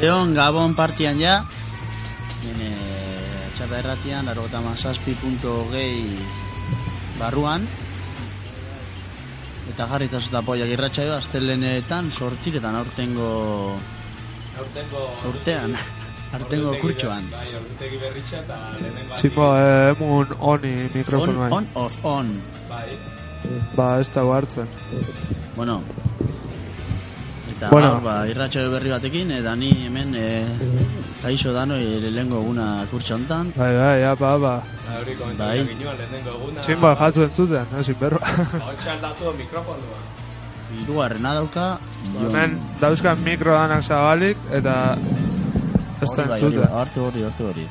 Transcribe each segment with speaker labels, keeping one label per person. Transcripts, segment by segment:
Speaker 1: Leon Gabon partian ja. Nene txapa erratian, arrogeta mazazpi punto gehi barruan. Eta jarri eta zuta poiak irratxaio, astelenetan sortziretan aurtengo
Speaker 2: Aurtengo
Speaker 1: urtean. Artengo kurtxoan.
Speaker 2: Bai, aurtegi berritxa eta lehenengo
Speaker 3: Tximo, eh, emun honi
Speaker 1: On,
Speaker 3: mikrofonoa.
Speaker 1: on, off, on.
Speaker 2: Bai,
Speaker 3: Ba, ez dago hartzen.
Speaker 1: Bueno. Eta
Speaker 3: Bueno.
Speaker 1: gaur, ba, irratxaio berri batekin, eta ni hemen e, kaixo dano lehengo eguna kurtxo hontan.
Speaker 3: Bai, bai, apa, apa.
Speaker 2: Ba, hori
Speaker 1: Bai.
Speaker 2: komentatu ginoan lehenengo eguna.
Speaker 3: Tximba jatzu entzuten, ezin berroa.
Speaker 2: Hotxe aldatu mikrofonua.
Speaker 1: Hirugarrena dauka.
Speaker 3: Hemen dauzkan mikro danak zabalik, eta ez da
Speaker 1: Hori bai, hori
Speaker 3: entzuten.
Speaker 1: bai, hartu hori, hartu hori.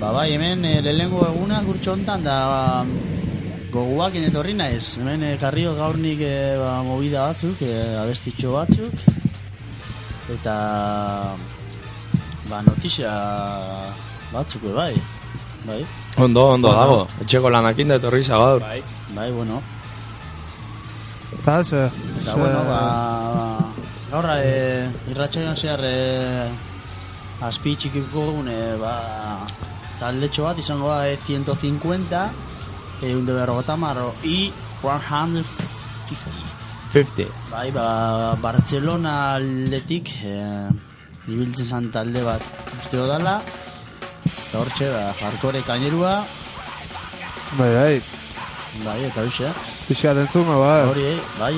Speaker 1: Ba bai, hemen e, lehengo eguna kurtxo hontan da ba, goguak etorri naiz. Hemen e, karrio gaurnik e, ba, movida batzuk, e, abestitxo batzuk. Eta ba, notizia batzuk be bai. Bai,
Speaker 4: Ondo, ondo dago. Etxeko lanakin da etorri gaur.
Speaker 2: Bai,
Speaker 1: bai, bueno.
Speaker 3: Eta ze...
Speaker 1: Eta bueno, ba, gaur e, irratxaion zehar e, azpi txikiko gune, ba, taldetxo bat izango da e, 150, e, unde berrogeta marro, i 150.
Speaker 4: 50.
Speaker 1: Bai, ba, Barcelona aldetik, e, ibiltzen zan talde bat uste dala, eta hortxe, ba, jarkore kainerua,
Speaker 3: Bai, bai,
Speaker 1: bai, eta hoxe,
Speaker 3: pixat entzungo, bai.
Speaker 1: hori, eh, bai,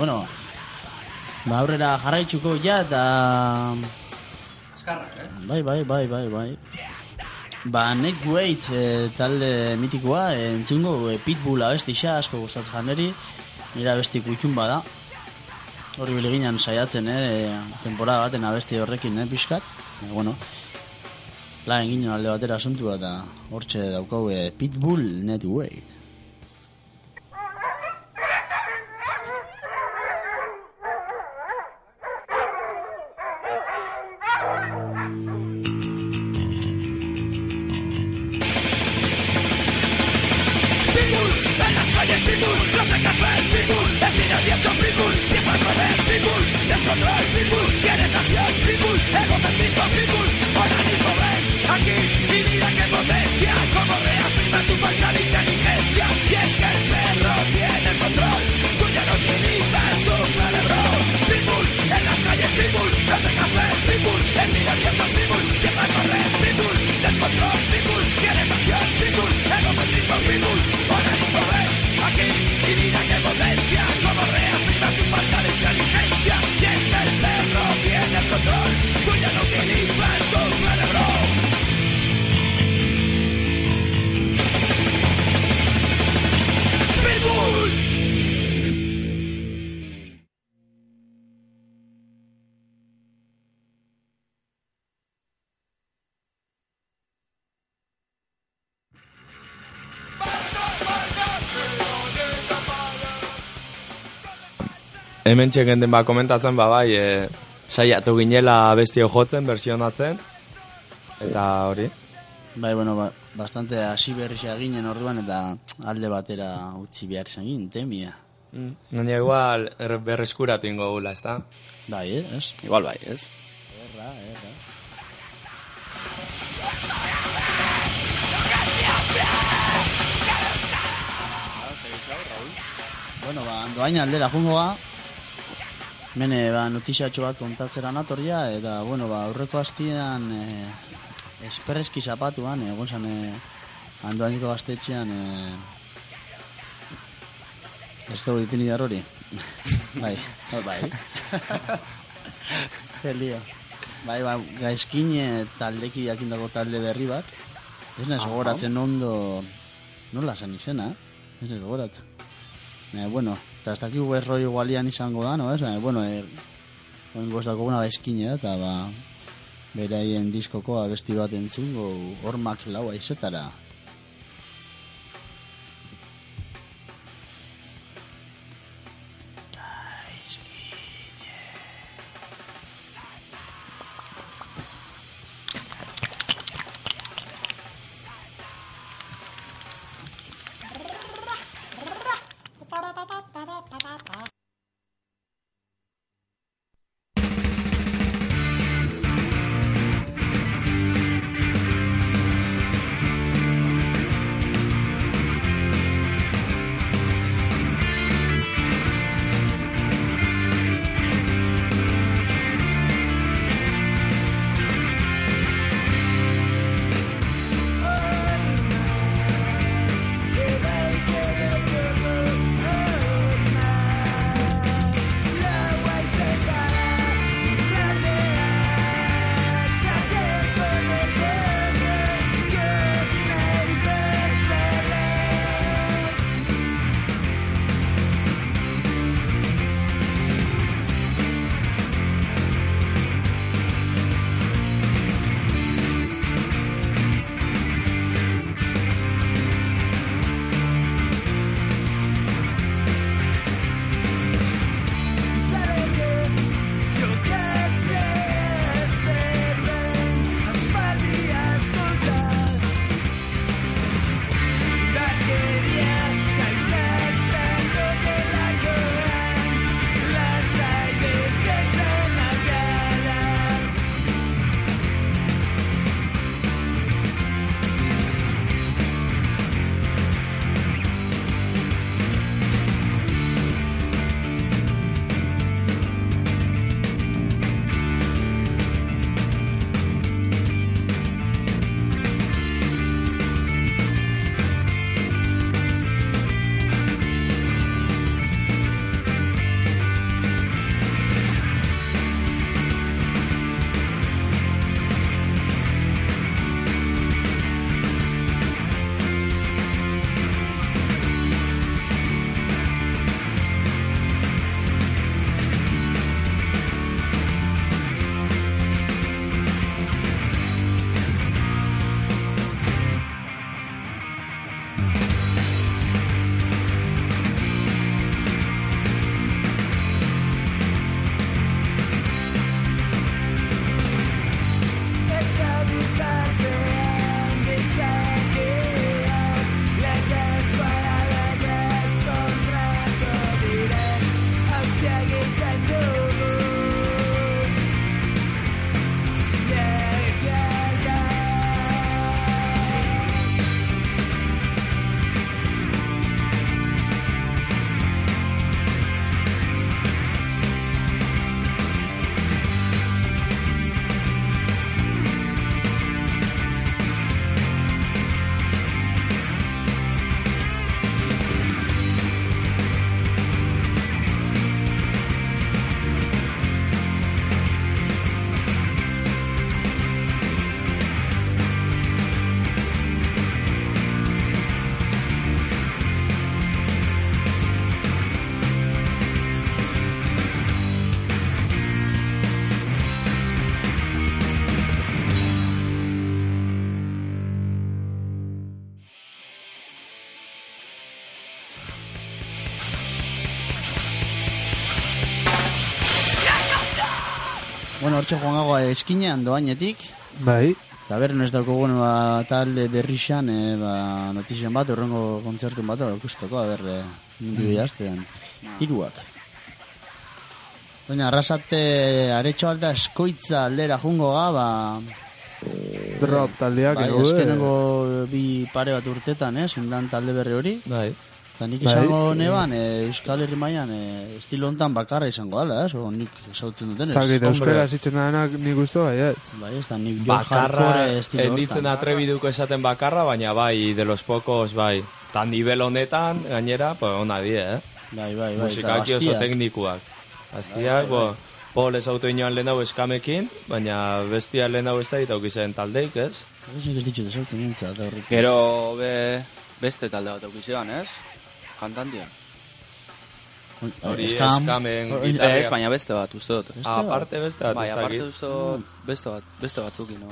Speaker 1: Bueno, ba aurrera jarraitzuko ja eta...
Speaker 2: eskarrak, eh?
Speaker 1: Bai, bai, bai, bai, bai. Ba, Nick Wade e, talde mitikoa, e, entzungo e, Pitbull abesti xa, asko gustatzen janeri, nire abesti kutxun bada. Hori bileginan saiatzen, eh, temporada baten abesti horrekin, eh, pixkat. E, bueno, la egin alde batera asuntua eta hortxe daukau e, Pitbull Net Wade.
Speaker 4: Hemen txeken den ba komentatzen, ba bai, e, saiatu ginela bestio jotzen, versionatzen. Eta hori.
Speaker 1: Bai, bueno, ba, bastante hasi berri ginen orduan eta alde batera utzi behar izan ginen, temia.
Speaker 4: Mm. Naina igual er, berreskuratu ingo gula, ezta?
Speaker 1: Bai, eh, ez?
Speaker 5: Igual bai, ez?
Speaker 1: Erra, erra. Bueno, ba, andoain aldera jungo ba. Mene, ba, notiziatxo bat kontatzera natorria, eta, bueno, ba, aurreko hastian, e, esperreski zapatuan, egon zan, e, andoainiko gaztetxean, e, ez dugu ipini behar hori. bai, bai. Ze lio. Bai, ba, gaizkin e, taldeki jakindako talde berri bat,
Speaker 6: Ez nahi gogoratzen ondo... Nola zen izena, eh? Ez nahi gogoratzen. Eh, bueno, eta ez dakigu erroi igualian izango da, no, ez? Eh, bueno, oingo ez dakoguna da eskine, eta ba... Beraien diskoko abesti bat entzungo hormak laua izetara. Hortxe joangago eskinean doainetik,
Speaker 3: Bai,
Speaker 6: eta berren ez daukogun ba, talde berrixan, e, ba, notizien bat, urrengo kontzertun bat, ikusteko, a ber, e, nindi jaztean. Hiruak. Baina, arrasate aretxo alda eskoitza aldera jungo ga, ba,
Speaker 3: drop taldeak
Speaker 6: bai,
Speaker 3: eh?
Speaker 6: azkenengo bi pare bat urtetan, eh, zendan talde berri hori.
Speaker 4: Bai.
Speaker 6: Eta nik
Speaker 3: Bai.
Speaker 6: izango neban, e, Euskal Herri mailan e, estilo hontan bakarra izango dala, ez? O, nik esautzen duten
Speaker 3: Ez dakit, euskara zitzen danak nik usto bai, ez?
Speaker 6: Bai, ez da, nik jo
Speaker 4: Bakarra,
Speaker 6: estilo
Speaker 4: enditzen
Speaker 6: hortan.
Speaker 4: atrebiduko esaten bakarra, baina bai, de los pocos, bai. Ta nivel honetan, gainera, pues ona die, eh?
Speaker 6: Bai, bai, bai. eta
Speaker 4: Musikaki oso
Speaker 6: bastiak.
Speaker 4: teknikuak. Aztiak, bo, Pol ez auto inoan lehen hau eskamekin, baina bestia lehen hau ez da eta zen taldeik, ez?
Speaker 1: Ez nik ez ditut ezautu nintzat, horrik.
Speaker 5: Gero be, beste talde bat aukizean, ez? Kantantia.
Speaker 4: Hori
Speaker 1: Eskam.
Speaker 4: eskamen
Speaker 1: Hori-
Speaker 4: gitarria.
Speaker 5: Ez, baina beste bat, uste dut.
Speaker 1: Beste bat?
Speaker 4: Aparte beste bat,
Speaker 5: Bai, aparte uste dut, beste bat, beste batzukin, no?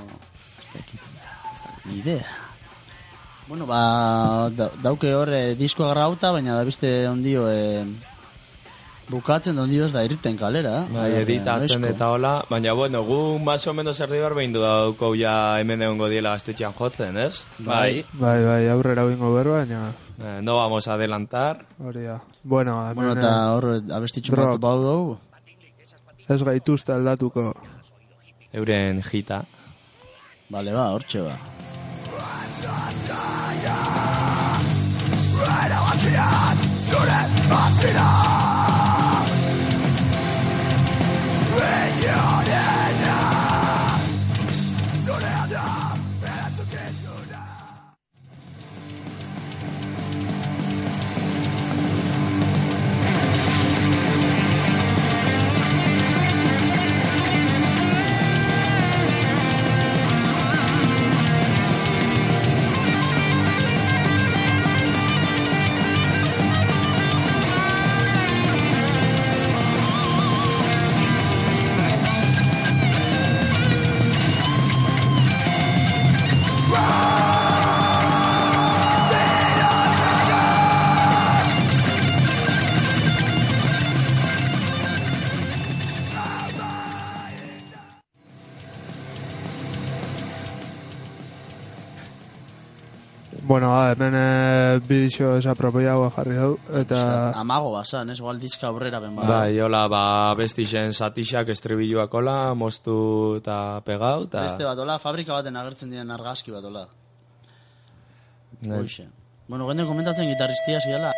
Speaker 1: Idea. Bueno, ba, da, dauke hor eh, diskoa grauta, baina da beste ondio eh, bukatzen da ondio ez da irten kalera.
Speaker 4: Bai,
Speaker 1: Eh,
Speaker 4: editatzen eta hola, baina bueno, gu más o menos erdi behar behin du dauko ja hemen egongo diela gaztetxean jotzen, ez?
Speaker 5: Bai.
Speaker 3: Bai, bai, aurrera bingo berba, baina
Speaker 4: Eh, no vamos a adelantar.
Speaker 3: hori da. Bueno, hemen
Speaker 1: Bueno, eta hor bat bau dugu.
Speaker 3: ez gaituzte aldatuko.
Speaker 4: Euren jita.
Speaker 1: Bale, ba, hortxe ba.
Speaker 3: Ba, hemen e, bidixo desapropiagoa jarri dau, eta...
Speaker 1: Amago basan, ez, igual diska aurrera ben ba.
Speaker 4: Bai, hola, ba, bestixen satixak estribilloak hola, moztu eta pegau, eta...
Speaker 1: Beste bat, hola, fabrika baten agertzen diren argazki bat, hola.
Speaker 4: Bai.
Speaker 1: Hoxe. Bueno, gende komentatzen gitarristia ziala.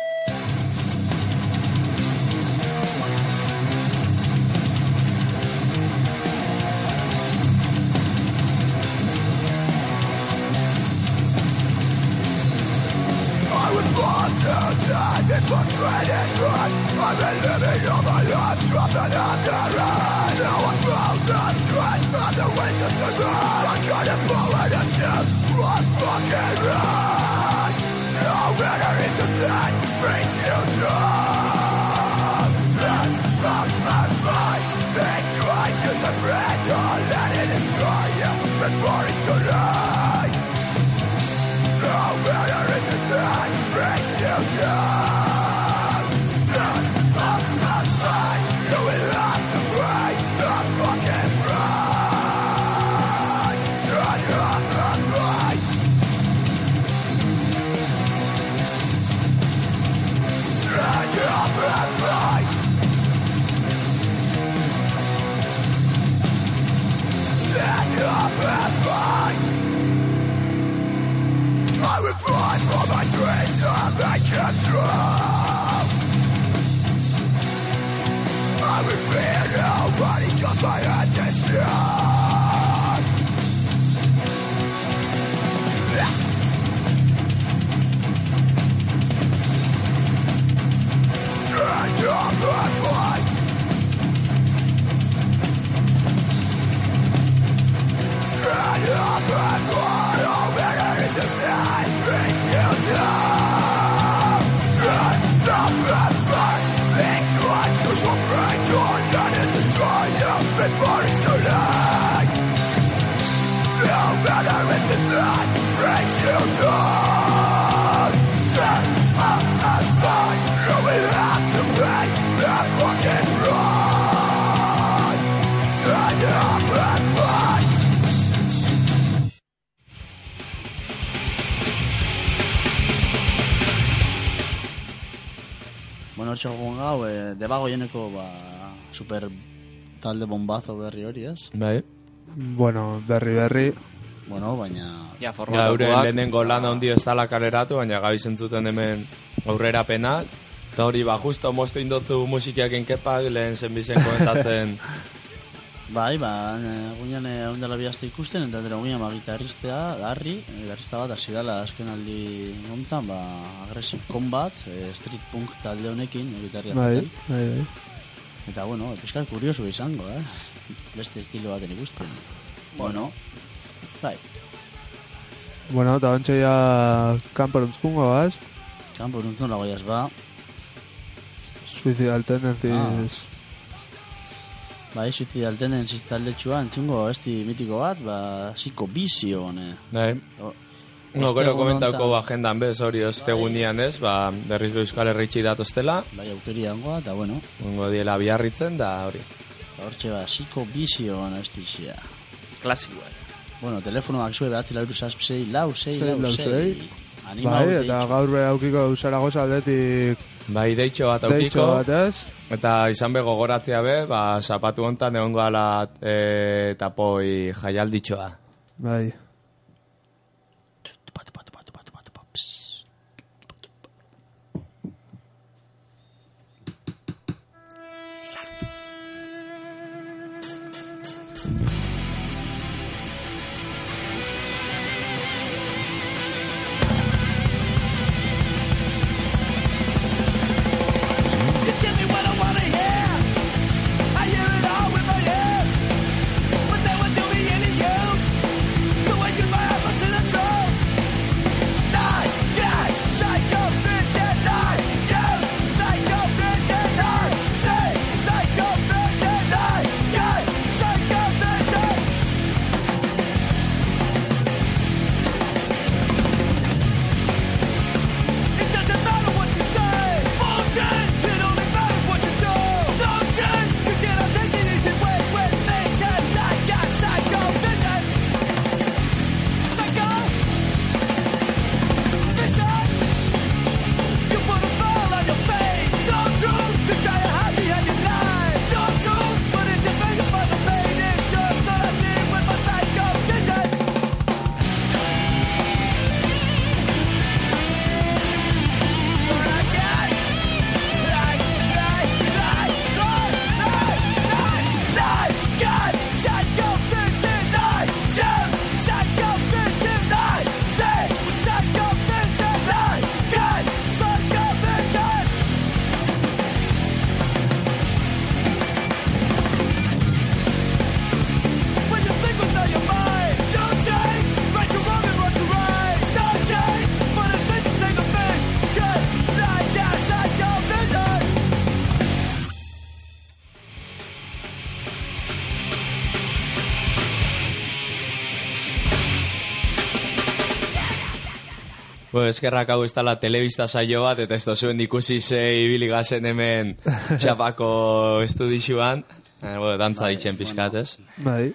Speaker 1: Debago jeneko, ba, super talde bombazo berri hori, ez?
Speaker 4: Bai.
Speaker 3: Bueno, berri berri,
Speaker 1: Bueno, baina...
Speaker 5: Ja,
Speaker 4: Ja, euren
Speaker 5: formatakoak.
Speaker 4: lehenengo lan handi ez dala kaleratu, baina gabi zentzuten hemen aurrera penak. Eta hori, ba, justo moztu indotzu musikiak enkepak, lehen zenbizen komentatzen.
Speaker 1: Bai, ba, guinan egun dela bihazte ikusten, eta dira guinan ba, gitarristea, darri, gitarrista bat, hasi dela azken aldi gontan, ba, Aggressive Combat, e, street punk talde honekin, e, gitarria
Speaker 3: bai, bai, bai.
Speaker 1: Eta, bueno, pizkat kurioso izango, eh? Beste estilo baten ikusten. Bueno, bai,
Speaker 6: Bueno, eta ontsa ya kanporuntzkungo, baz?
Speaker 1: kanpo nuntzun lago ba.
Speaker 6: Suicidal tendencies.
Speaker 1: Bai, suicidal tendencies taldetxua entzungo esti mitiko bat, ba, ziko bizio, ne.
Speaker 4: Bai. No, gero komentauko
Speaker 1: hontan-
Speaker 4: agendan bez, hori ostegunian ez, ba, berriz be Euskal Herritxi datostela,
Speaker 1: Bai, aukeria hangoa, eta bueno,
Speaker 4: ongo diela biarritzen, da hori.
Speaker 1: hortxe ba, ziko bizio, ne, estixia.
Speaker 5: Klasikoa.
Speaker 1: Bueno, telefonoak zue behatzi lauru lau, Sei, lau,
Speaker 6: lau,
Speaker 1: sei.
Speaker 6: sei.
Speaker 1: Anima
Speaker 6: Bai, eta gaur aukiko Zaragoza aldetik
Speaker 4: Bai, deitxo bat aukiko, eta izan be gogoratzea be, ba, zapatu hontan egon gala e, tapoi jaialditxoa.
Speaker 6: Bai.
Speaker 4: Eskerrak hau ez dela telebista saio bat, eta ez da zuen ikusi ze ibili gazen hemen txapako estudixuan. Eh, bueno, dantza ditzen pizkat, ez?
Speaker 6: Bai.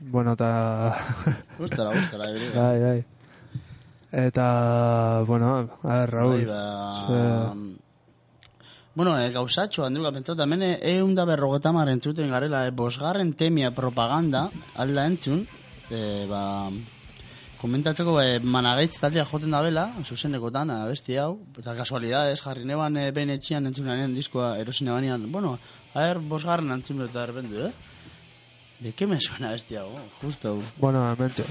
Speaker 6: Bueno, eta...
Speaker 1: Gustara, gustara, ebri.
Speaker 6: bai, bai. Eta, bueno, a ver, Raúl.
Speaker 1: Bai, ba... Bueno, eh, gauzatxo, handuka pentsatu, hemen eh, egun da berrogeta mar entzuten garela, eh, bosgarren temia propaganda, alda entzun, eh, ba, komentatzeko eh, managaitz taldea joten da bela, zuzenekotan, abesti hau, eta kasualidades, jarri neban eh, behin etxian entzunanen diskoa erosin ebanean, bueno, a ver, bosgarren entzun eta erbendu, eh? ¿De qué me suena abesti hau? Justo,
Speaker 6: Bueno, hementxe.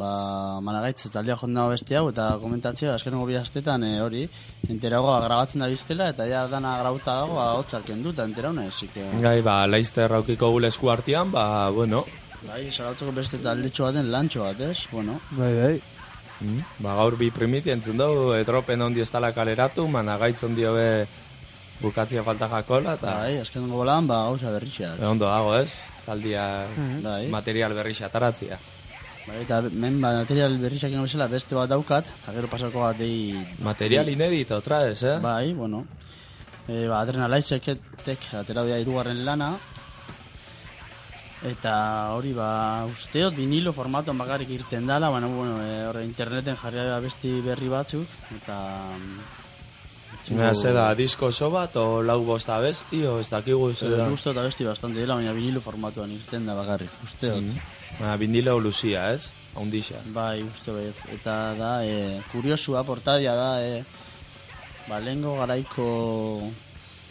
Speaker 1: Ba, managaitz taldea jonden dago beste hau, eta komentatzea, azkenengo bi astetan e, hori, enteragoa grabatzen da biztela, eta ja dana grauta dago, ba, hotzak kendu, eta enteraune, zik,
Speaker 4: Gai, ba, laizter aukiko gule esku artean, ba, bueno,
Speaker 6: Bai, zarautzeko beste taldetxo baten lantxo bat, ez? Bueno,
Speaker 3: Bai, bai.
Speaker 4: Ba, gaur bi primiti entzun dugu, etropen ondi ez tala kaleratu, mana gaitz ondio be bukatzia falta jakola, eta
Speaker 6: bai, azken bolan, ba, gauza berritxea.
Speaker 4: e, ondo dago, ez? Taldia
Speaker 6: Bai,
Speaker 4: material berrixa ataratzia.
Speaker 6: Bai, eta men ba, material berritxak ino bezala beste bat daukat, eta gero pasako bat dei...
Speaker 4: Material inédito, otra vez, eh?
Speaker 6: Bai, bueno. E, ba, adrenalaizeketek atera bia irugarren lana, Eta hori ba, usteot vinilo formatuan bakarrik irten dala, baina bueno, e, horre interneten jarri da besti berri batzuk, eta... mm,
Speaker 4: Mira, ze da, disko oso bat, o lau bost abesti, o ez dakigu ze da.
Speaker 6: Uste eta besti bastante dela, baina vinilo formatuan irten da bakarrik, usteot.
Speaker 4: Ba, vinilo luzia, ez? Haundixa.
Speaker 6: Bai, uste baiet. Eta da, e, kuriosua, portadia da, e, ba, lehengo garaiko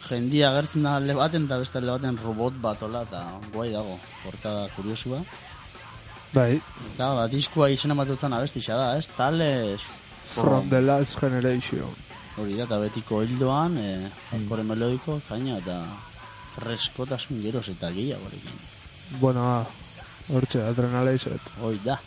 Speaker 6: jendia agertzen da alde baten, eta beste alde baten robot bat ola, eta guai dago, portada kuriosua.
Speaker 3: Bai.
Speaker 6: Eta, ba, diskua izena batutzen abestixa da, ez? Tales...
Speaker 3: From the last generation.
Speaker 6: Hori da, eta betiko hildoan, e, hardcore melodiko, kaina, eta freskotasun geroz eta gehiagorekin.
Speaker 3: Bueno, ah, hortxe, adrenalizet.
Speaker 6: Hoi da.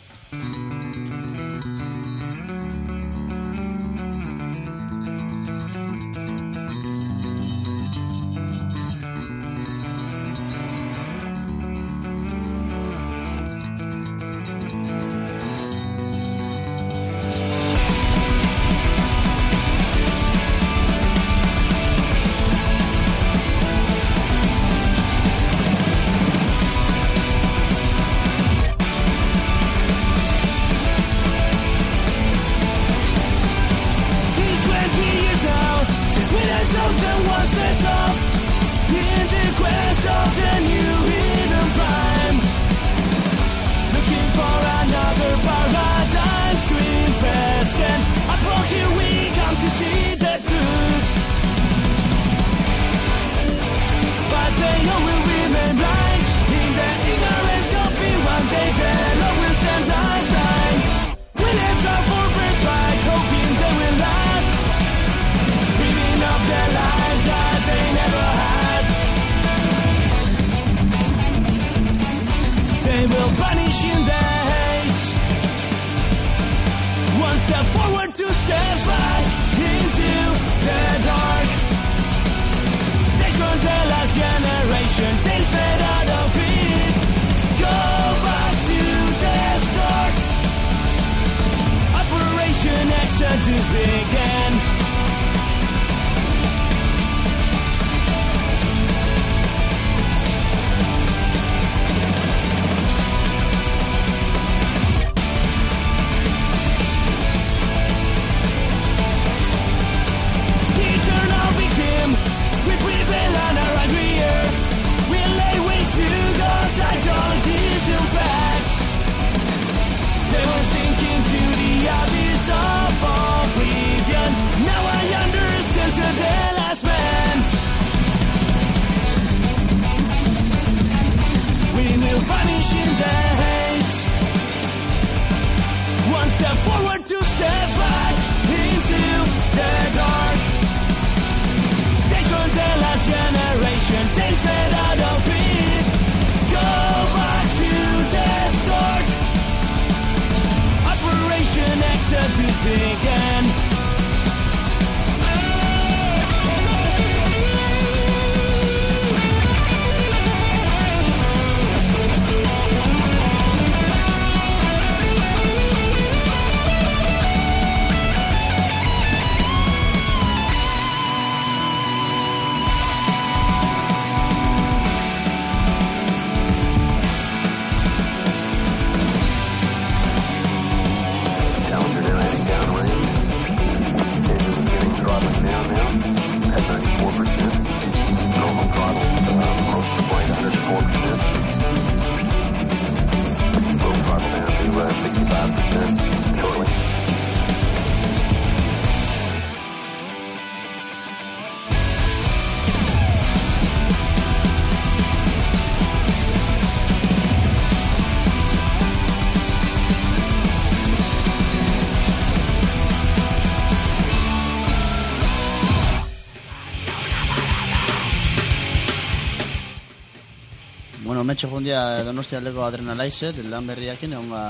Speaker 1: Donostia aldeko adrenalaizet, lan berriak egon ba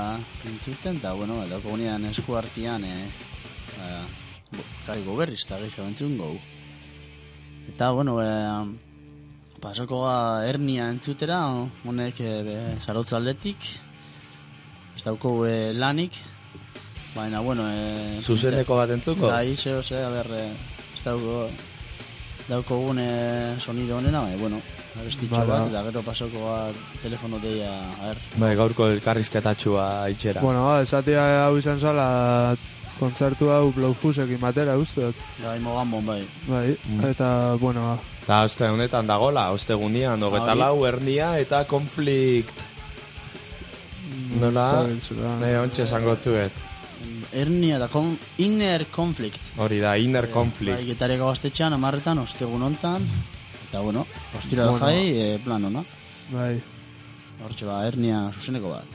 Speaker 1: entzuten, eta, bueno, ba, dauko gunean esku hartian, e, ba, bo- kai goberriz, eta gehiago entzun gau. Eta, bueno, e, pasoko ga hernia entzutera, honek e, be, aldetik, ez dauko e, lanik, baina, bueno, e,
Speaker 4: Zuzeneko bat entzuko?
Speaker 1: Bai, zeo, ze, a ber, eh, ez dauko, dauko gune sonido honena, bai, bueno, abestitxo
Speaker 3: Bada.
Speaker 1: bat, eta gero pasoko bat telefono deia, a ber,
Speaker 4: Bai, gaurko elkarrizketatxua itxera.
Speaker 3: Bueno, ba, esatia hau izan zala kontzertu hau Blowfusekin batera, uste dut.
Speaker 1: gai mogan bai.
Speaker 3: Bai, eta, bueno, ba,
Speaker 4: Da, oste honetan dagola, ostegunian, hogeta
Speaker 1: Hori.
Speaker 4: lau, hernia eta konflikt. Nola?
Speaker 3: dakit zura.
Speaker 4: Ne, ontsa esango zuet.
Speaker 1: Hernia eta kon, inner conflict.
Speaker 4: Hori da, inner
Speaker 1: Bai,
Speaker 4: konflikt.
Speaker 1: gitareko gaztetxean, amarretan, ostegun hontan, eta bueno, ostira
Speaker 3: Bueno.
Speaker 1: jai, e, plan hona.
Speaker 3: Bai,
Speaker 1: Hortxe ba, hernia zuzeneko bat.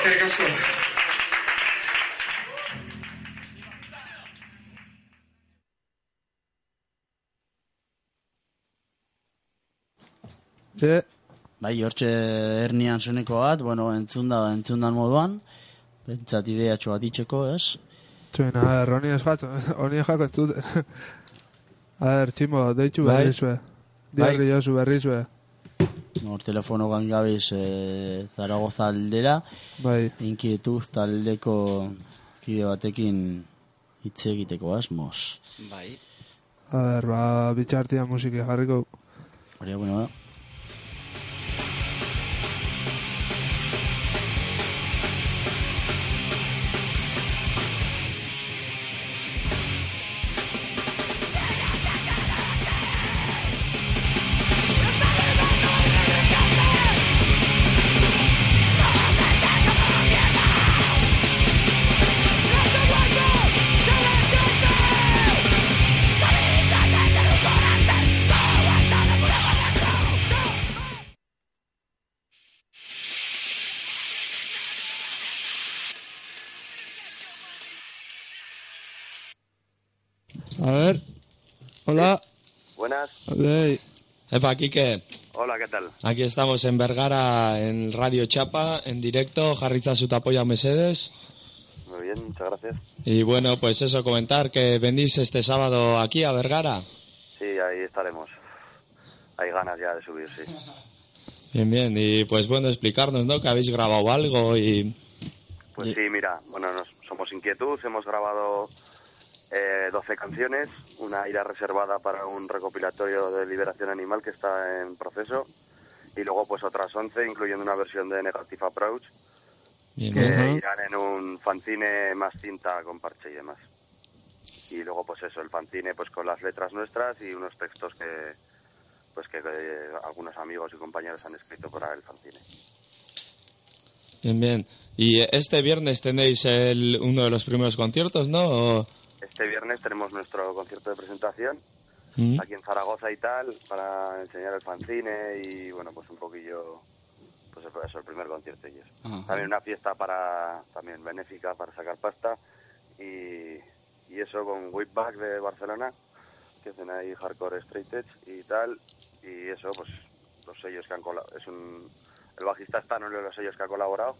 Speaker 7: Eskerrik asko.
Speaker 3: e,
Speaker 1: Bai, hortxe hernian zuzeneko bat, bueno, entzunda, entzundan moduan, pentsat ideatxo bat itxeko, ez?
Speaker 3: zuen, a ber, honi ez jato, honi ez jako entzute. A ber, tximo, deitxu
Speaker 4: Bai.
Speaker 3: berriz be. Diarri jozu berriz be.
Speaker 1: Hor telefono gabiz e, Zaragoza aldera,
Speaker 3: Bai,
Speaker 1: inkietu taldeko kide batekin hitz egiteko asmoz.
Speaker 5: Bai.
Speaker 3: a ber, ba, bitxartia musiki jarriko.
Speaker 1: Hori, bueno,
Speaker 3: Dei,
Speaker 4: Epa, Kike,
Speaker 8: Hola, ¿qué tal?
Speaker 4: aquí estamos en Vergara, en Radio Chapa, en directo, jarritza su apoya Mercedes.
Speaker 8: Muy bien, muchas gracias.
Speaker 4: Y bueno, pues eso, comentar que venís este sábado aquí a Vergara.
Speaker 8: Sí, ahí estaremos. Hay ganas ya de subir, sí.
Speaker 4: Bien, bien, y pues bueno, explicarnos, ¿no? Que habéis grabado algo y...
Speaker 8: Pues sí, mira, bueno, nos, somos Inquietud, hemos grabado eh, 12 canciones, una irá reservada para un recopilatorio de Liberación Animal que está en proceso, y luego pues otras 11, incluyendo una versión de Negative Approach,
Speaker 4: Bien,
Speaker 8: que irán en un fanzine más cinta con parche y demás. Y luego pues eso, el fanzine pues con las letras nuestras y unos textos que pues que eh, algunos amigos y compañeros han escrito para el fanzine.
Speaker 4: Bien, bien. Y este viernes tenéis el, uno de los primeros conciertos, ¿no? O-
Speaker 8: este viernes tenemos nuestro concierto de presentación
Speaker 4: Mm.
Speaker 8: aquí en Zaragoza y tal, para enseñar el fanzine y bueno, pues un poquillo, pues eso, el primer concierto y eso.
Speaker 5: Ajá.
Speaker 8: También una fiesta para, también benéfica para sacar pasta y, y eso con Whipback de Barcelona, que hacen ahí hardcore straight edge y tal, y eso, pues los sellos que han colaborado, es un, el bajista está en uno de los sellos que ha colaborado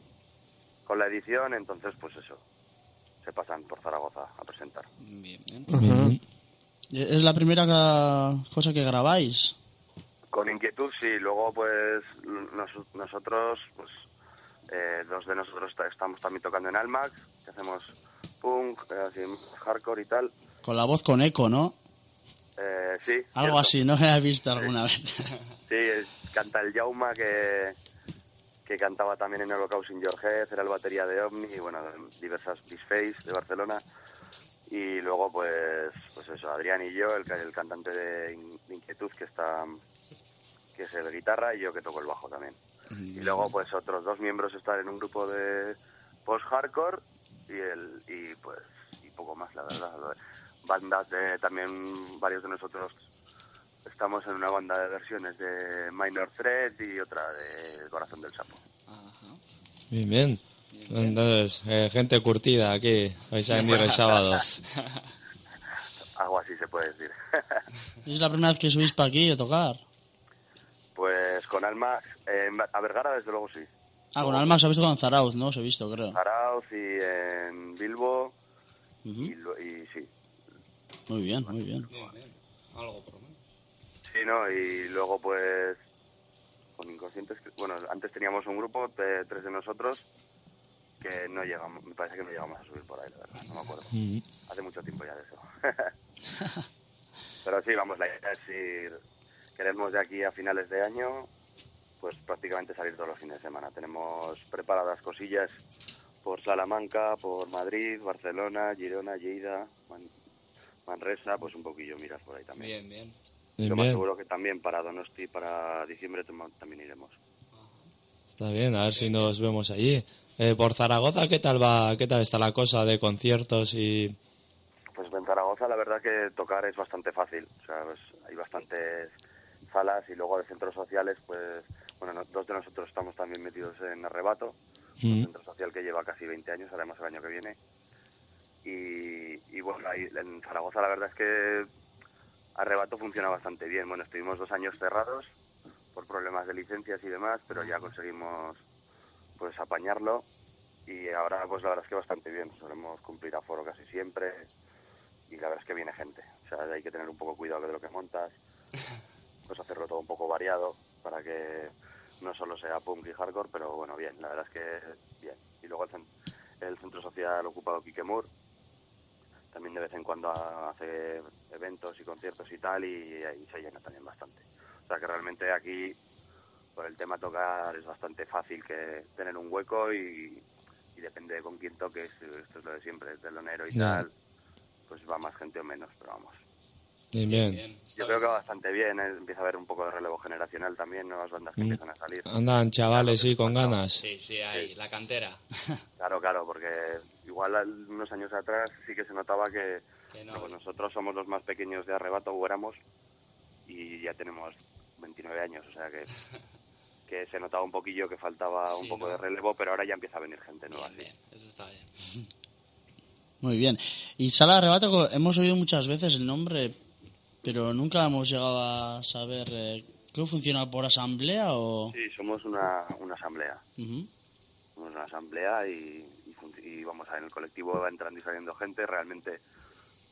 Speaker 8: con la edición, entonces pues eso, se pasan por Zaragoza a presentar.
Speaker 5: Bien, bien.
Speaker 3: Ajá.
Speaker 1: ¿Es la primera cosa que grabáis?
Speaker 8: Con inquietud, sí. Luego, pues, nos- nosotros, pues, eh, dos de nosotros ta- estamos también tocando en Almax, que hacemos punk, eh, así, hardcore y tal.
Speaker 1: Con la voz con eco, ¿no?
Speaker 8: Eh, sí.
Speaker 1: Algo
Speaker 8: cierto.
Speaker 1: así, ¿no? He visto alguna vez.
Speaker 8: Sí, es- canta el Jauma, que, que cantaba también en Holocaust in Your Head, era el batería de Omni, y bueno, diversas Disface de Barcelona. Y luego, pues, pues eso, Adrián y yo, el, el cantante de In- de Inquietud, que está que es el guitarra, y yo que toco el bajo también. Y luego, pues, otros dos miembros están en un grupo de post-hardcore y, el, y, pues, y poco más, la verdad. Bandas de, también, varios de nosotros estamos en una banda de versiones de Minor Threat y otra de Corazón del Sapo.
Speaker 5: Ajá.
Speaker 4: Bien, bien. Entonces, eh, gente curtida aquí, vais a venir el sábado.
Speaker 8: Algo así se puede decir.
Speaker 1: ¿Es la primera vez que subís para aquí a tocar?
Speaker 8: pues con Alma, eh, a Vergara desde luego sí.
Speaker 1: Ah, con Alma os habéis tocado en Zarauz, ¿no? Os he visto, creo.
Speaker 8: Arauz y en Bilbo
Speaker 1: Ujú.
Speaker 8: y, lo- y sí.
Speaker 1: Muy bien, muy bien.
Speaker 5: Bien, bien. Algo por lo menos.
Speaker 8: Sí, ¿no? Y luego pues con Inconscientes, que- bueno, antes teníamos un grupo de tres de nosotros que no llegamos, me parece que no llegamos a subir por ahí, la verdad, no me acuerdo.
Speaker 4: Mm.
Speaker 8: Hace mucho tiempo ya de eso. Pero sí, vamos, la idea es ir, queremos de aquí a finales de año, pues prácticamente salir todos los fines de semana. Tenemos preparadas cosillas por Salamanca, por Madrid, Barcelona, Girona, Lleida, Man- Manresa, pues un poquillo miras por ahí también.
Speaker 5: Bien, bien.
Speaker 8: Yo
Speaker 4: Bien,
Speaker 8: más
Speaker 4: bien.
Speaker 8: seguro que también para Donosti, para diciembre tam- también iremos.
Speaker 4: Está bien, a ver si nos vemos allí. Eh, por Zaragoza, ¿qué tal va? ¿Qué tal está la cosa de conciertos y
Speaker 8: Pues en Zaragoza la verdad que tocar es bastante fácil. O sea, pues, hay bastantes salas y luego de centros sociales, pues, bueno, no- dos de nosotros estamos también metidos en Arrebato, un
Speaker 4: Mm.
Speaker 8: centro social que lleva casi 20 años, haremos el año que viene. Y, y bueno, ahí en Zaragoza la verdad es que Arrebato funciona bastante bien. Bueno, estuvimos dos años cerrados por problemas de licencias y demás, pero ya conseguimos pues apañarlo y ahora pues la verdad es que bastante bien. Solemos cumplir aforo casi siempre y la verdad es que viene gente. O sea, hay que tener un poco cuidado de lo que montas, pues hacerlo todo un poco variado para que no solo sea punk y hardcore, pero bueno, bien, la verdad es que bien. Y luego el, cen- el centro social ocupado Quique Moore también de vez en cuando hace eventos y conciertos y tal y ahí se llena también bastante. O sea que realmente aquí por el tema tocar es bastante fácil que tener un hueco y, y depende de con quién toques, esto es lo de siempre, telonero y tal, pues va más gente o menos, pero vamos.
Speaker 4: Bien.
Speaker 8: Yo creo que va bastante bien, ¿eh? empieza a haber un poco de relevo generacional también, nuevas bandas que
Speaker 4: Mm.
Speaker 8: empiezan a salir.
Speaker 4: Andan chavales, sí, con ganas.
Speaker 5: Sí, sí, ahí, la cantera.
Speaker 8: Claro, claro, porque igual al- unos años atrás sí que se notaba que
Speaker 5: Que no.
Speaker 8: pues nosotros somos los más pequeños de Arrebato, o éramos, y ya tenemos 29 años, o sea que, que se notaba un poquillo que faltaba un
Speaker 5: Sí,
Speaker 8: poco
Speaker 5: ¿no?
Speaker 8: de relevo, pero ahora ya empieza a venir gente nueva.
Speaker 5: Bien,
Speaker 8: sí.
Speaker 5: bien. Eso está bien.
Speaker 1: Muy bien. Y Sala de Arrebato, hemos oído muchas veces el nombre, pero nunca hemos llegado a saber eh, cómo funciona por asamblea o...
Speaker 8: Sí, somos una, una asamblea.
Speaker 1: Ujú.
Speaker 8: Somos una asamblea y, y, y vamos a en el colectivo va entrando y saliendo gente. Realmente,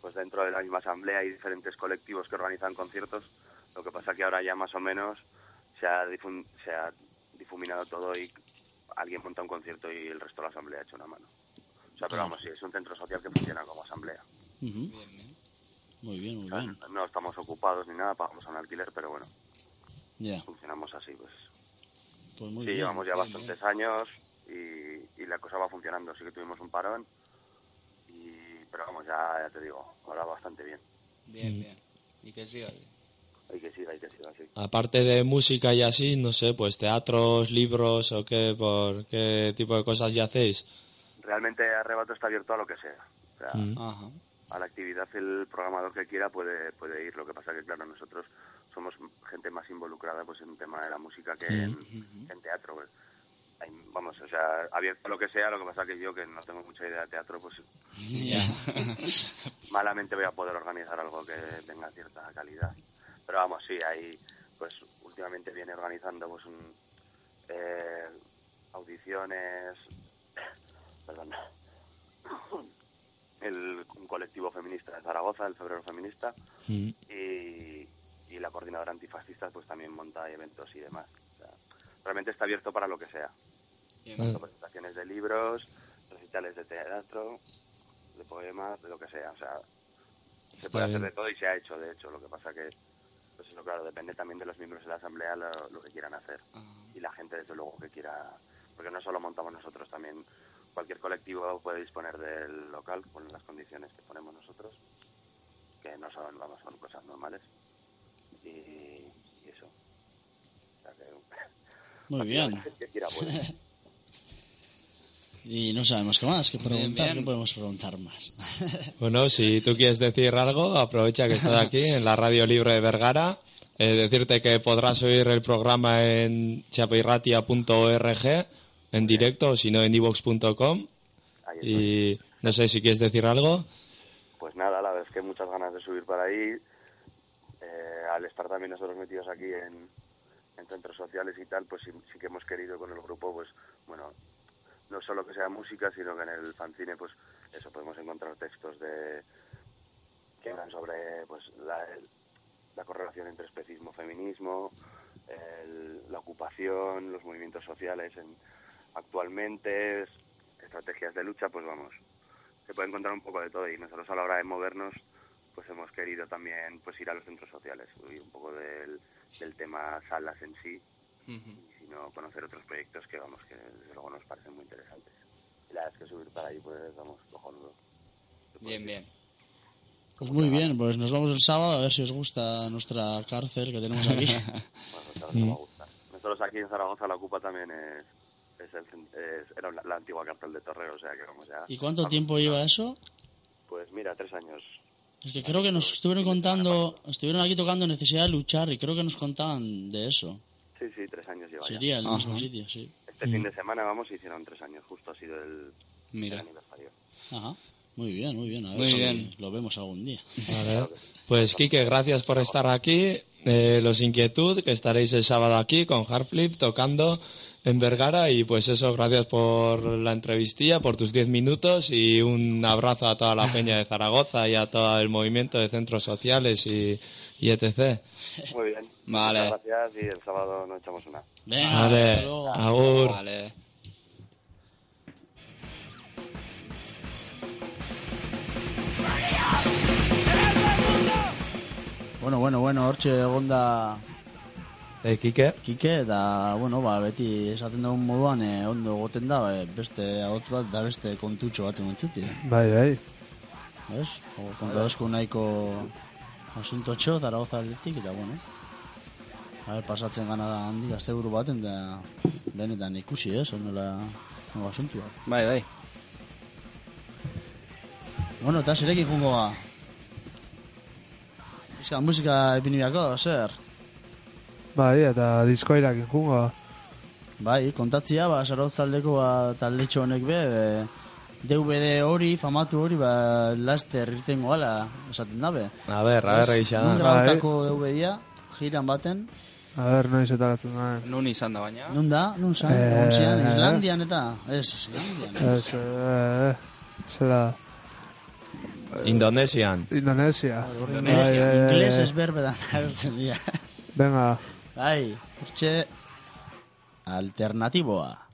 Speaker 8: pues dentro de la misma asamblea hay diferentes colectivos que organizan conciertos. Lo que pasa que ahora ya más o menos se ha, difun- se ha difuminado todo y alguien monta un concierto y el resto de la asamblea ha hecho una mano. O sea, pero vamos, sí, es un centro social que funciona como asamblea.
Speaker 5: Bien, bien.
Speaker 1: Muy bien, muy bien.
Speaker 8: no estamos ocupados ni nada, pagamos un alquiler, pero bueno,
Speaker 1: Ya,
Speaker 8: funcionamos así, pues.
Speaker 1: pues muy
Speaker 8: sí,
Speaker 1: bien.
Speaker 8: llevamos ya
Speaker 5: bien,
Speaker 8: bastantes años y, y la cosa va funcionando. Sí que tuvimos un parón, y, pero vamos, ya, ya te digo, ahora bastante bien.
Speaker 5: Bien, bien. Y que siga bien.
Speaker 8: Hay que seguir, hay que seguir así.
Speaker 4: Aparte de música y así, no sé, pues teatros, libros o qué, por qué tipo de cosas ya hacéis.
Speaker 8: Realmente Arrebato está abierto a lo que sea. O sea,
Speaker 4: Mm.
Speaker 5: Ajá.
Speaker 8: A la actividad el programador que quiera puede puede ir. Lo que pasa que, claro, nosotros somos gente más involucrada pues en el tema de la música que en, en teatro. pues. Hay- vamos, o sea, abierto a lo que sea, lo que pasa que yo, que no tengo mucha idea de teatro, pues
Speaker 5: Ya.
Speaker 8: malamente voy a poder organizar algo que tenga cierta calidad. Pero vamos, sí, ahí, pues últimamente viene organizando pues un, eh, audiciones, perdón, el, un colectivo feminista de Zaragoza, el Febrero Feminista,
Speaker 4: Mm.
Speaker 8: y, y la coordinadora antifascista pues también monta eventos y demás. O sea, realmente está abierto para lo que sea. Tanto presentaciones de libros, recitales de teatro, de poemas, de lo que sea. O sea, se puede hacer de todo y se ha hecho, de hecho. Lo que pasa que, pues eso, claro, depende también de los miembros de la asamblea lo, lo que quieran hacer. Y la gente, desde luego, que quiera... Porque no solo montamos nosotros, también cualquier colectivo puede disponer del local con las condiciones que ponemos nosotros, que no son, vamos, son cosas normales. Y, y eso. O sea que,
Speaker 1: Muy bien.
Speaker 8: que quiera.
Speaker 1: Y no sabemos qué más, qué preguntar,
Speaker 5: bien.
Speaker 1: qué podemos preguntar más.
Speaker 4: Bueno, si tú quieres decir algo, aprovecha que estás aquí en la Radio Libre de Vergara. Eh, decirte que podrás oír el programa en chapeirratia.org en directo o si no en ivox.com. Y no sé si quieres decir algo.
Speaker 8: Pues nada, la verdad es que muchas ganas de subir para ahí. Eh, al estar también nosotros metidos aquí en, en centros sociales y tal, pues sí, sí que hemos querido con el grupo, pues bueno, no solo que sea música, sino que en el fanzine, pues eso, podemos encontrar textos de que hablan sobre pues la, la correlación entre especismo feminismo, el- la ocupación, los movimientos sociales en, actualmente, es- estrategias de lucha, pues vamos, se puede encontrar un poco de todo y nosotros a la hora de movernos pues hemos querido también pues ir a los centros sociales y un poco del, del tema salas en sí y sino conocer otros proyectos que vamos que desde luego nos parecen muy interesantes y la verdad es que subir para ahí pues vamos cojonudo
Speaker 5: Bien, bien.
Speaker 1: Pues muy bien, pues nos vamos el sábado a ver si os gusta nuestra cárcel que tenemos aquí.
Speaker 8: bueno, claro que va a gustar. nosotros aquí en Zaragoza la Ocupa también es, es, el, es- era la, la antigua cárcel de Torreo o sea que vamos ya
Speaker 1: ¿Y cuánto
Speaker 8: vamos,
Speaker 1: tiempo lleva eso?
Speaker 8: pues mira tres años
Speaker 1: Es que creo que nos estuvieron contando, estuvieron aquí tocando necesidad de luchar y creo que nos contaban de eso.
Speaker 8: sí sí tres años lleva ya.
Speaker 1: Sería el mismo sitio, sí.
Speaker 8: este fin de semana vamos hicieron tres años justo ha sido el, el
Speaker 5: Mira.
Speaker 8: aniversario
Speaker 1: Ajá. Muy bien, muy bien. A ver
Speaker 5: Muy
Speaker 1: si
Speaker 5: bien.
Speaker 1: lo vemos algún día.
Speaker 4: Vale. Pues Quique, gracias por estar aquí. Eh, los Inquietud, que estaréis el sábado aquí con Hardflip tocando en Vergara. Y pues eso, gracias por la entrevistilla, por tus 10 minutos y un abrazo a toda la peña de Zaragoza y a todo el movimiento de centros sociales y, y etc.
Speaker 8: Muy bien.
Speaker 5: Vale.
Speaker 8: Muchas gracias y el sábado nos echamos una.
Speaker 1: Venga,
Speaker 4: Vale, agur.
Speaker 5: Vale.
Speaker 1: Bueno, bueno, bueno, hortxe egonda
Speaker 4: Eh, Quique,
Speaker 1: Kike, eta, bueno, ba, beti esaten dugun moduan, eh, ondo goten da, eh, beste ahots bat, da beste kontutxo bat entzuti,
Speaker 3: Bai, bai.
Speaker 1: ez? O, kontadozko nahiko asuntotxo, Zaragoza aldetik, eta, bueno, a ver, pasatzen gana da handi, azte buru baten, da, benetan ikusi, ez, onela, onela asuntua.
Speaker 5: Bai, bai.
Speaker 1: Bueno, eta zirekin jungo ga. Bizka, musika ipini biako, zer?
Speaker 3: Bai, eta diskoirakin jungo.
Speaker 1: Bai, kontatzia, ba, Zarautzaldeko ba, taldetxo honek be, e, DVD hori, famatu hori, ba, laster irtengo gala, esaten dabe.
Speaker 4: a ber, a ber, egisa
Speaker 1: Nun
Speaker 4: da.
Speaker 1: grabatako DVD-a, jiran baten,
Speaker 3: A ber, noiz eta gatzen da.
Speaker 5: Nun izan da baina.
Speaker 1: nun da, nun zan,
Speaker 3: Eh, eh.
Speaker 1: Islandian eta, ez, Islandian.
Speaker 3: Ez, eh, zera,
Speaker 4: Indonesian.
Speaker 3: Indonesia.
Speaker 1: Inglés,
Speaker 3: Bai, bai, bai,
Speaker 1: inglés
Speaker 3: bai.
Speaker 1: ez berbedan agertzen dira.
Speaker 3: Venga,
Speaker 1: Bai, urtxe, alternatiboa.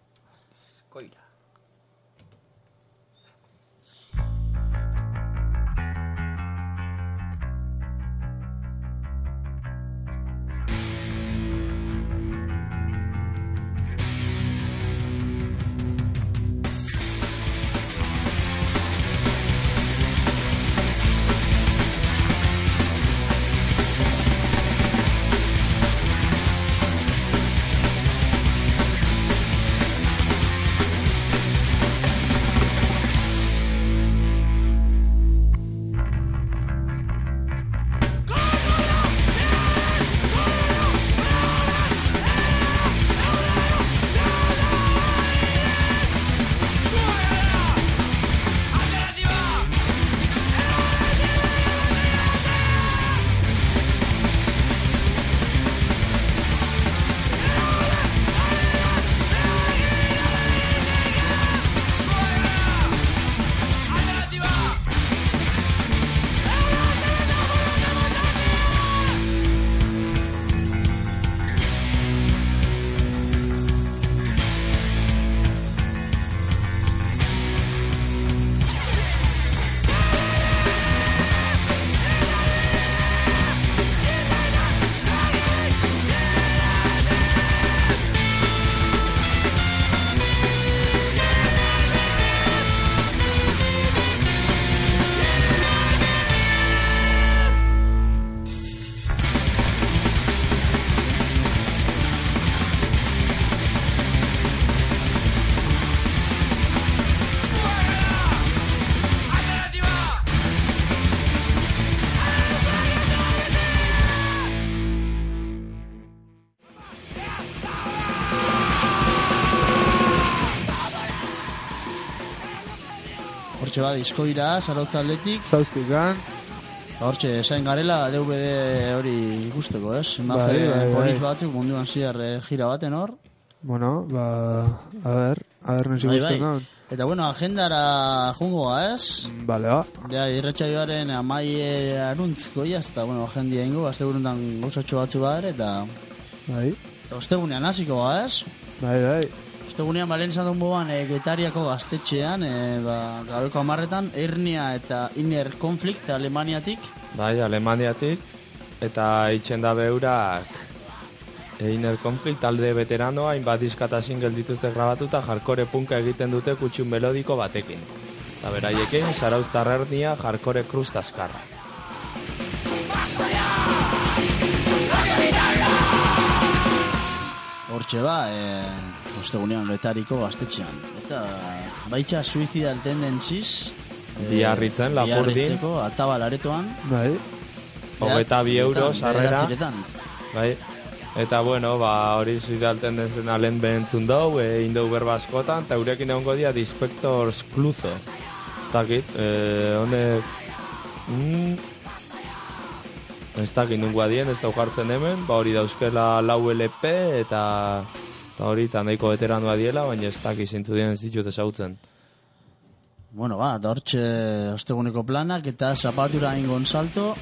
Speaker 1: Diskoira, zarautza atletik,
Speaker 3: Zauztikan,
Speaker 1: hortxe, esain garela, DVD hori ikusteko, ez? Imagen
Speaker 3: Bai, bai, bai.
Speaker 1: batzuk munduan ziar eh, gira baten hor.
Speaker 3: bueno, ba, a ber, a ber, noiz
Speaker 1: Bai, bai. Eta bueno, agendara jungo ga, ez?
Speaker 3: Bale, ba.
Speaker 1: Ja, irratxaioaren amai aruntzko jaz, eta bueno, jendia ingo, azte buruntan gauzatxo batzu behar, eta
Speaker 3: Bai,
Speaker 1: ostegunean hasiko ez?
Speaker 3: bai, bai.
Speaker 1: Ostegunean balen izan duen boban e, getariako gaztetxean, e, ba, gabeko amarretan, Ernia eta Inner Conflict Alemaniatik,
Speaker 4: Bai, Alemaniatik, eta itxen da beurak e, Inner Conflict talde veteranoa, hainbat diska eta single grabatuta, jarkore punka egiten dute kutxun melodiko batekin. Eta beraiekin, Zarauztar ernia, jarkore kruz taskarra.
Speaker 1: Hortxe ba, e, ostegunean getariko gaztetxean. Eta baitxa Suicidal Tendencies, e,
Speaker 4: Biarritzen, Lapurdin.
Speaker 1: Biarritzeko, ataba laretoan,
Speaker 3: Bai,
Speaker 4: Hogeta bi euro sarrera. Bai. Eta bueno, ba, hori zidalten dezen alen behentzun dau, e, indau berba askotan, eta eurekin egongo dia Dispectors Cluzo. Ez dakit, e, honek... Mm, ez dakit nungoa dien, ez dau jartzen hemen, ba hori dauzkela lau LP, eta, eta hori, eta nahiko veteranoa diela, baina ez dakit zintzu dien ez ditut ezautzen.
Speaker 1: Bueno, ba, eta hortxe osteguneko planak eta zapatura ingon salto.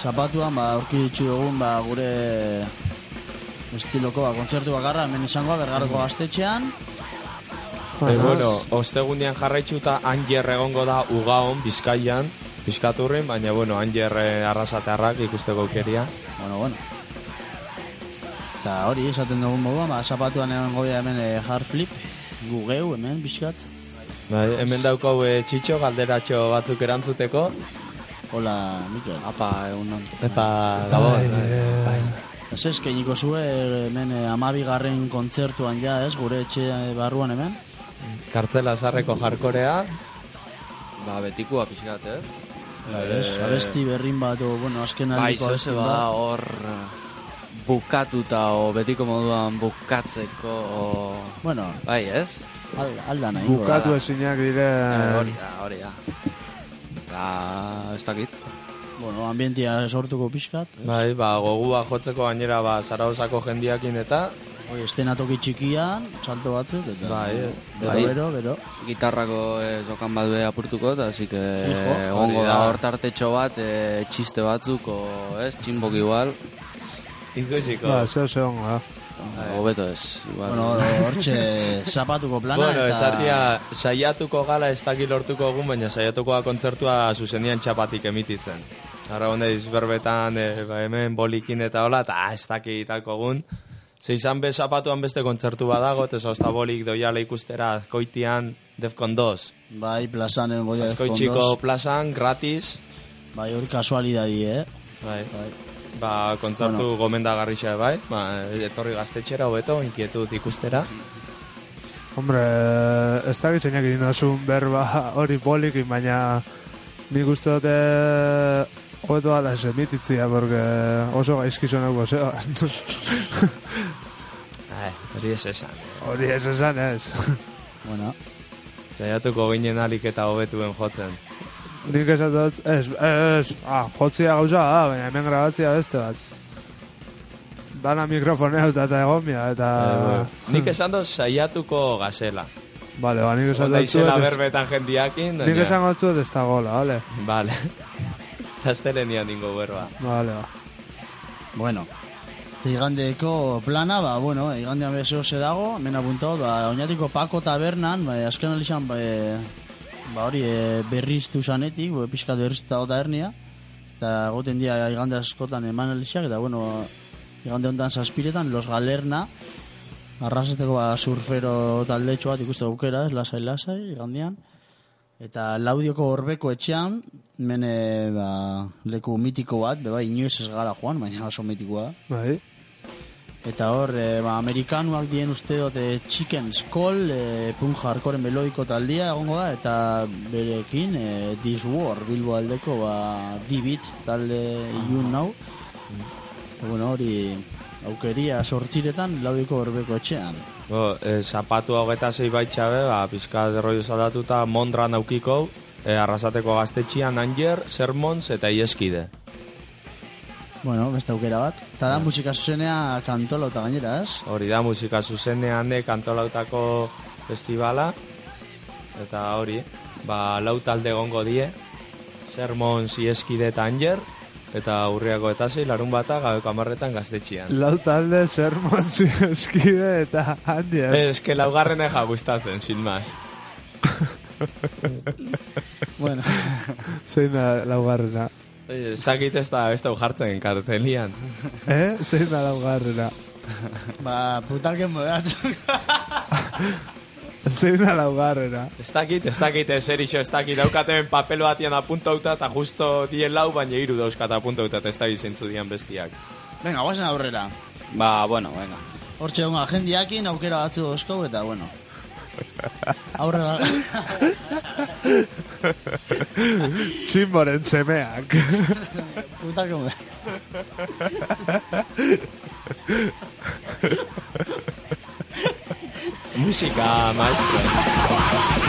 Speaker 1: Zapatuan, ba, aurki ditzu egun, ba, gure estiloko, ba, kontzertu bakarra, hemen izangoa, bergaroko gaztetxean.
Speaker 4: E, bueno, ostegunean jarraitzuta Anger egongo da ugaon, Bizkaian, Bizkaturrin, baina bueno, Anger eh, arrasatearrak ikusteko aukeria.
Speaker 1: Bueno, bueno. Eta hori, esaten dugun moduan, ba, zapatuan egon goia hemen e, hard flip, gu geu, hemen, bizkat.
Speaker 4: Bai, hemen daukau e, txitxo, galderatxo batzuk erantzuteko,
Speaker 1: Hola, Mikel.
Speaker 5: Apa, egunon.
Speaker 4: eta gabon.
Speaker 3: Bai,
Speaker 1: Ez ez, keniko zue hemen e, amabigarren kontzertuan ja, ez, gure etxe eh, barruan hemen.
Speaker 4: Kartzela sarreko jarkorea,
Speaker 5: Ba, betikua pixkat, eh?
Speaker 1: Bai, ez, abesti berrin bat, o, bueno, azken
Speaker 5: Bai,
Speaker 1: aldiko
Speaker 5: zoze
Speaker 1: abesti
Speaker 5: ba,
Speaker 1: bat.
Speaker 5: hor eh, bukatuta o betiko moduan bukatzeko o...
Speaker 1: Bueno,
Speaker 5: Bai, ez?
Speaker 1: al, alda nahi.
Speaker 3: bukatu ezinak dire...
Speaker 5: Eh, hori da, hori da. Eta, ez dakit.
Speaker 1: Bueno, ambientia sortuko pixkat.
Speaker 4: bai, ba, gogua jotzeko gainera ba, Zarauzako jendiakin eta,
Speaker 1: Hoi, estena toki txikian, salto batzuk, eta...
Speaker 4: Bai,
Speaker 1: Bero,
Speaker 5: bai.
Speaker 1: bero, bero.
Speaker 5: Gitarrako eh, jokan badue apurtuko, eta
Speaker 1: Fijo,
Speaker 5: egongo
Speaker 4: hori
Speaker 5: da hor tartetxo bat, eh, txiste batzuk, o, ez, txinbok igual,
Speaker 4: ikusiko.
Speaker 3: Ba, zeo zeo da.
Speaker 5: hobeto ez, igual.
Speaker 1: Bueno, hortxe zapatuko plana,
Speaker 4: Bueno,
Speaker 1: eta...
Speaker 4: esatia, saiatuko gala ez dakit lortuko egun, baina saiatuko da kontzertua zuzenian txapatik emititzen. Ara honeiz berbetan, e, ba, hemen bolikin eta hola, eta ez dakit itako egun. Ze izan be zapatuan beste kontzertu badago, eta zosta bolik doiala ikustera koitian Defcon 2.
Speaker 1: Bai, plazan egon goia
Speaker 4: Azkoitxiko plazan, gratis,
Speaker 1: Bai, hori kasualidadi, eh?
Speaker 4: bai.
Speaker 1: Bai.
Speaker 4: Ba, kontzertu gomendagarri xe, bai. Ba, etorri gaztetxera hobeto, inkietut ikustera.
Speaker 3: Hombre, ez da gitzeinak egin berba hori polikin, baina nik uste dute hobeto ala ez emititzia, porque oso gaizkizonako zeoan.
Speaker 4: Ai, hori ez esan.
Speaker 3: hori ez esan ez.
Speaker 1: Bueno,
Speaker 4: Saiatuko ginen alik eta hobetuen jotzen.
Speaker 3: nik esan dut, ez, ez, ah, jotzia gauza da, baina hemen grabatzia beste bat. Dana mikrofonea eta eta egomia, eta...
Speaker 4: Eh, nik esan dut saiatuko gazela.
Speaker 3: Vale, ba, nik esan
Speaker 4: Onda
Speaker 3: dut zuet, ez-
Speaker 4: berbetan jendiakin.
Speaker 3: nik esan dut zuet ez da gola, vale?
Speaker 4: Vale. Zastelenian dingo berba.
Speaker 3: Vale, ba.
Speaker 1: bueno. Igandeko plana, ba, bueno, igandean bezo ze dago, hemen apuntau, ba, oinatiko Pako tabernan, ba, azken alixan, ba, e, ba, hori, e, berriztu zanetik, ba, pixkat berriztu eta hernia, eta goten dia igande askotan eman alixak, eta, bueno, igande honetan zazpiretan, Los Galerna, arraseteko ba, surfero taldetxo bat ikuste aukera, ez lasai lasai, igandean. Eta laudioko horbeko etxean, mene ba, leku mitiko bat, beba inoiz ez gara joan, baina oso mitikoa.
Speaker 3: Bai,
Speaker 1: Eta hor, e, ba, amerikanuak dien uste dut e, Chicken Skull, e, punk hardcore melodiko taldia egongo da, eta berekin e, This War, Bilbo aldeko ba, D-Beat talde ilun nau. Eta, bueno, hori aukeria sortziretan laudiko horbeko etxean.
Speaker 4: Bo, e, zapatu hogeta zei baitxabe, ba, pizka derroio zaldatuta Mondran aukiko, e, arrasateko gaztetxian Anger, Sermons eta Ieskide.
Speaker 1: Bueno, beste aukera bat. Eta da musika zuzenea kantolo eta gainera, ez?
Speaker 4: Hori da musika zuzenean de kantolautako festivala, eta hori, ba, lau talde gongo die, Sermons, Ieskide eta Anger, eta urriako eta zei larun bata gabeko amarretan gaztetxian.
Speaker 3: Lau talde sermon eskide eta handier.
Speaker 4: Ez, que laugarren eja gustatzen, sin más.
Speaker 1: Bueno,
Speaker 3: Zein da laugarrena.
Speaker 4: Ez dakit ez da, ez da jartzen kartelian.
Speaker 3: Eh? Zein da laugarrena.
Speaker 1: ba, putalken modatzen.
Speaker 3: Zein da laugarrena.
Speaker 4: Ez dakit, ez dakit, ez erixo, ez dakit, daukaten papelo batian apuntauta, eta justo dien lau, baina hiru dauzkat apuntauta, eta ez da izentzu dian bestiak.
Speaker 1: Venga, guazen aurrera.
Speaker 5: Ba, bueno, venga.
Speaker 1: Hortxe egon agendiakin aukera batzu dauzkau eta bueno. Aurrera.
Speaker 3: Tximboren semeak.
Speaker 1: putalken modatzen.
Speaker 4: Musika, maestro.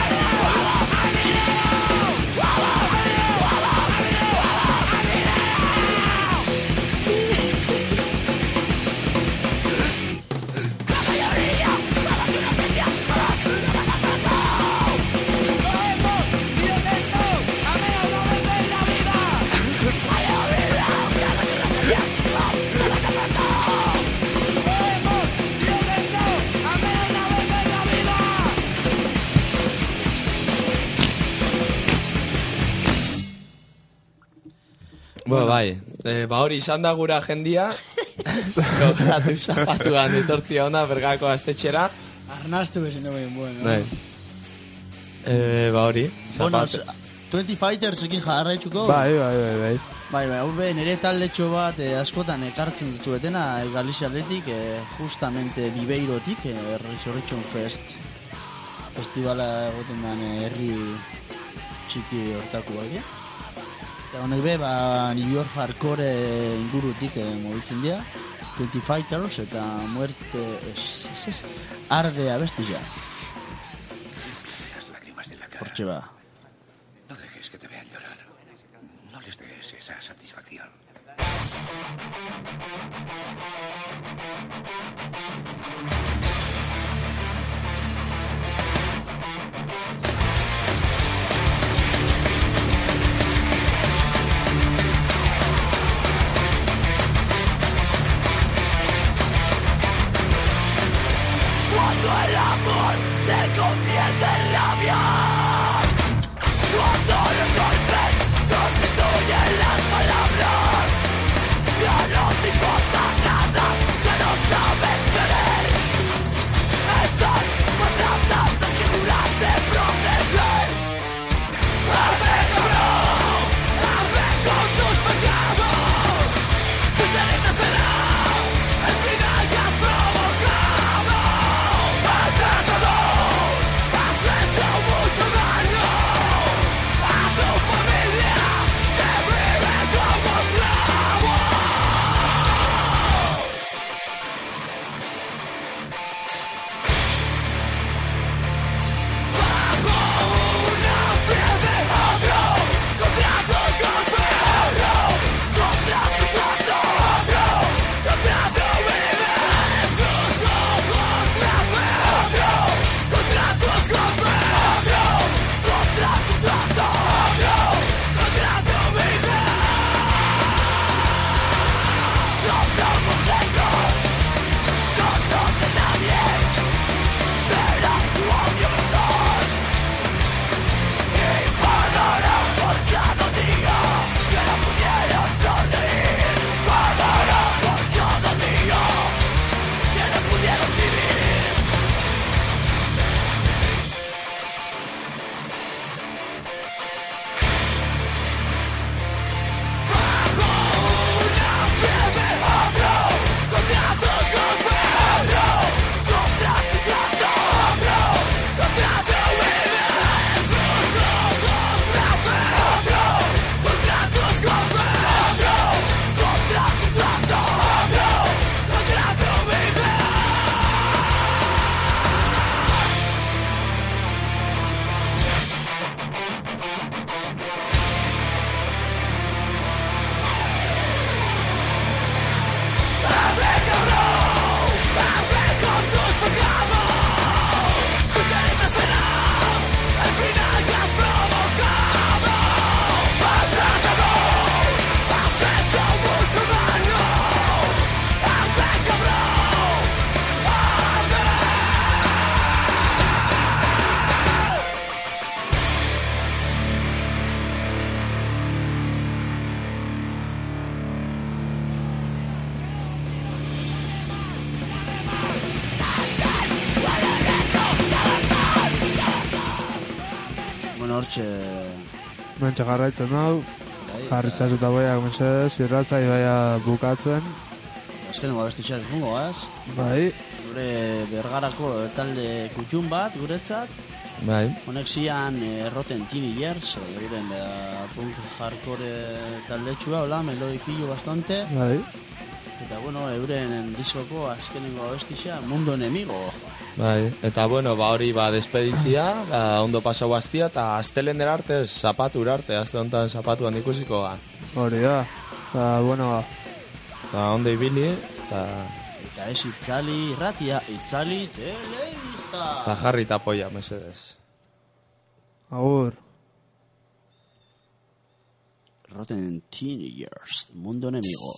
Speaker 4: E, ba hori izan da gura jendia, gogoratu zapatuan etortzia ona bergako astetxera,
Speaker 1: Arnastu bezin dugu, bueno.
Speaker 4: bai. E, ba hori,
Speaker 1: Bueno,
Speaker 4: zapat-
Speaker 1: 20 Fighters ekin jarraitzuko.
Speaker 3: bai, bai, bai, bai.
Speaker 1: Bai, bai, hau be, nire taldetxo bat eh, askotan ekartzen dituetena eh, Galizia Atletik, eh, justamente Bibeirotik, eh, Resurrection Fest festivala egoten den eh, herri txiki hortako bai. Eta honek be, ba, New York hardcore eh, ingurutik eh, mobiltzen dira, 20 Fighters eta muerte, es, es, es, arde abestizia. Hortxe ba.
Speaker 9: hortxe
Speaker 3: garraitzen
Speaker 9: dau
Speaker 3: Jarritzaz eta baiak mesedez Irratzai baia bukatzen.
Speaker 9: Azkenu abestitxak ikungo, az?
Speaker 3: Bai.
Speaker 9: Gure bergarako talde kutxun bat, guretzat.
Speaker 4: Bai.
Speaker 9: Honek zian eh, erroten tini jertz Euren da punk hardcore talde txua hola, melodikillo bastante.
Speaker 3: Bai.
Speaker 9: Eta bueno, euren diskoko azkenengo abestitxak Mundo enemigo,
Speaker 4: Bai, eta bueno, ba hori ba despeditzia, ba, ondo pasau bastia eta astelenera arte zapatura arte, aste honetan zapatuan ikusiko ba.
Speaker 3: Hori da. Ta bueno, ba.
Speaker 4: Ta ondo ibili, ta
Speaker 9: eta ez itzali, irratia, itzali, telebista.
Speaker 4: Ta jarri ta poia, mesedes.
Speaker 3: Agur.
Speaker 9: Rotten Teenagers, mundo enemigo.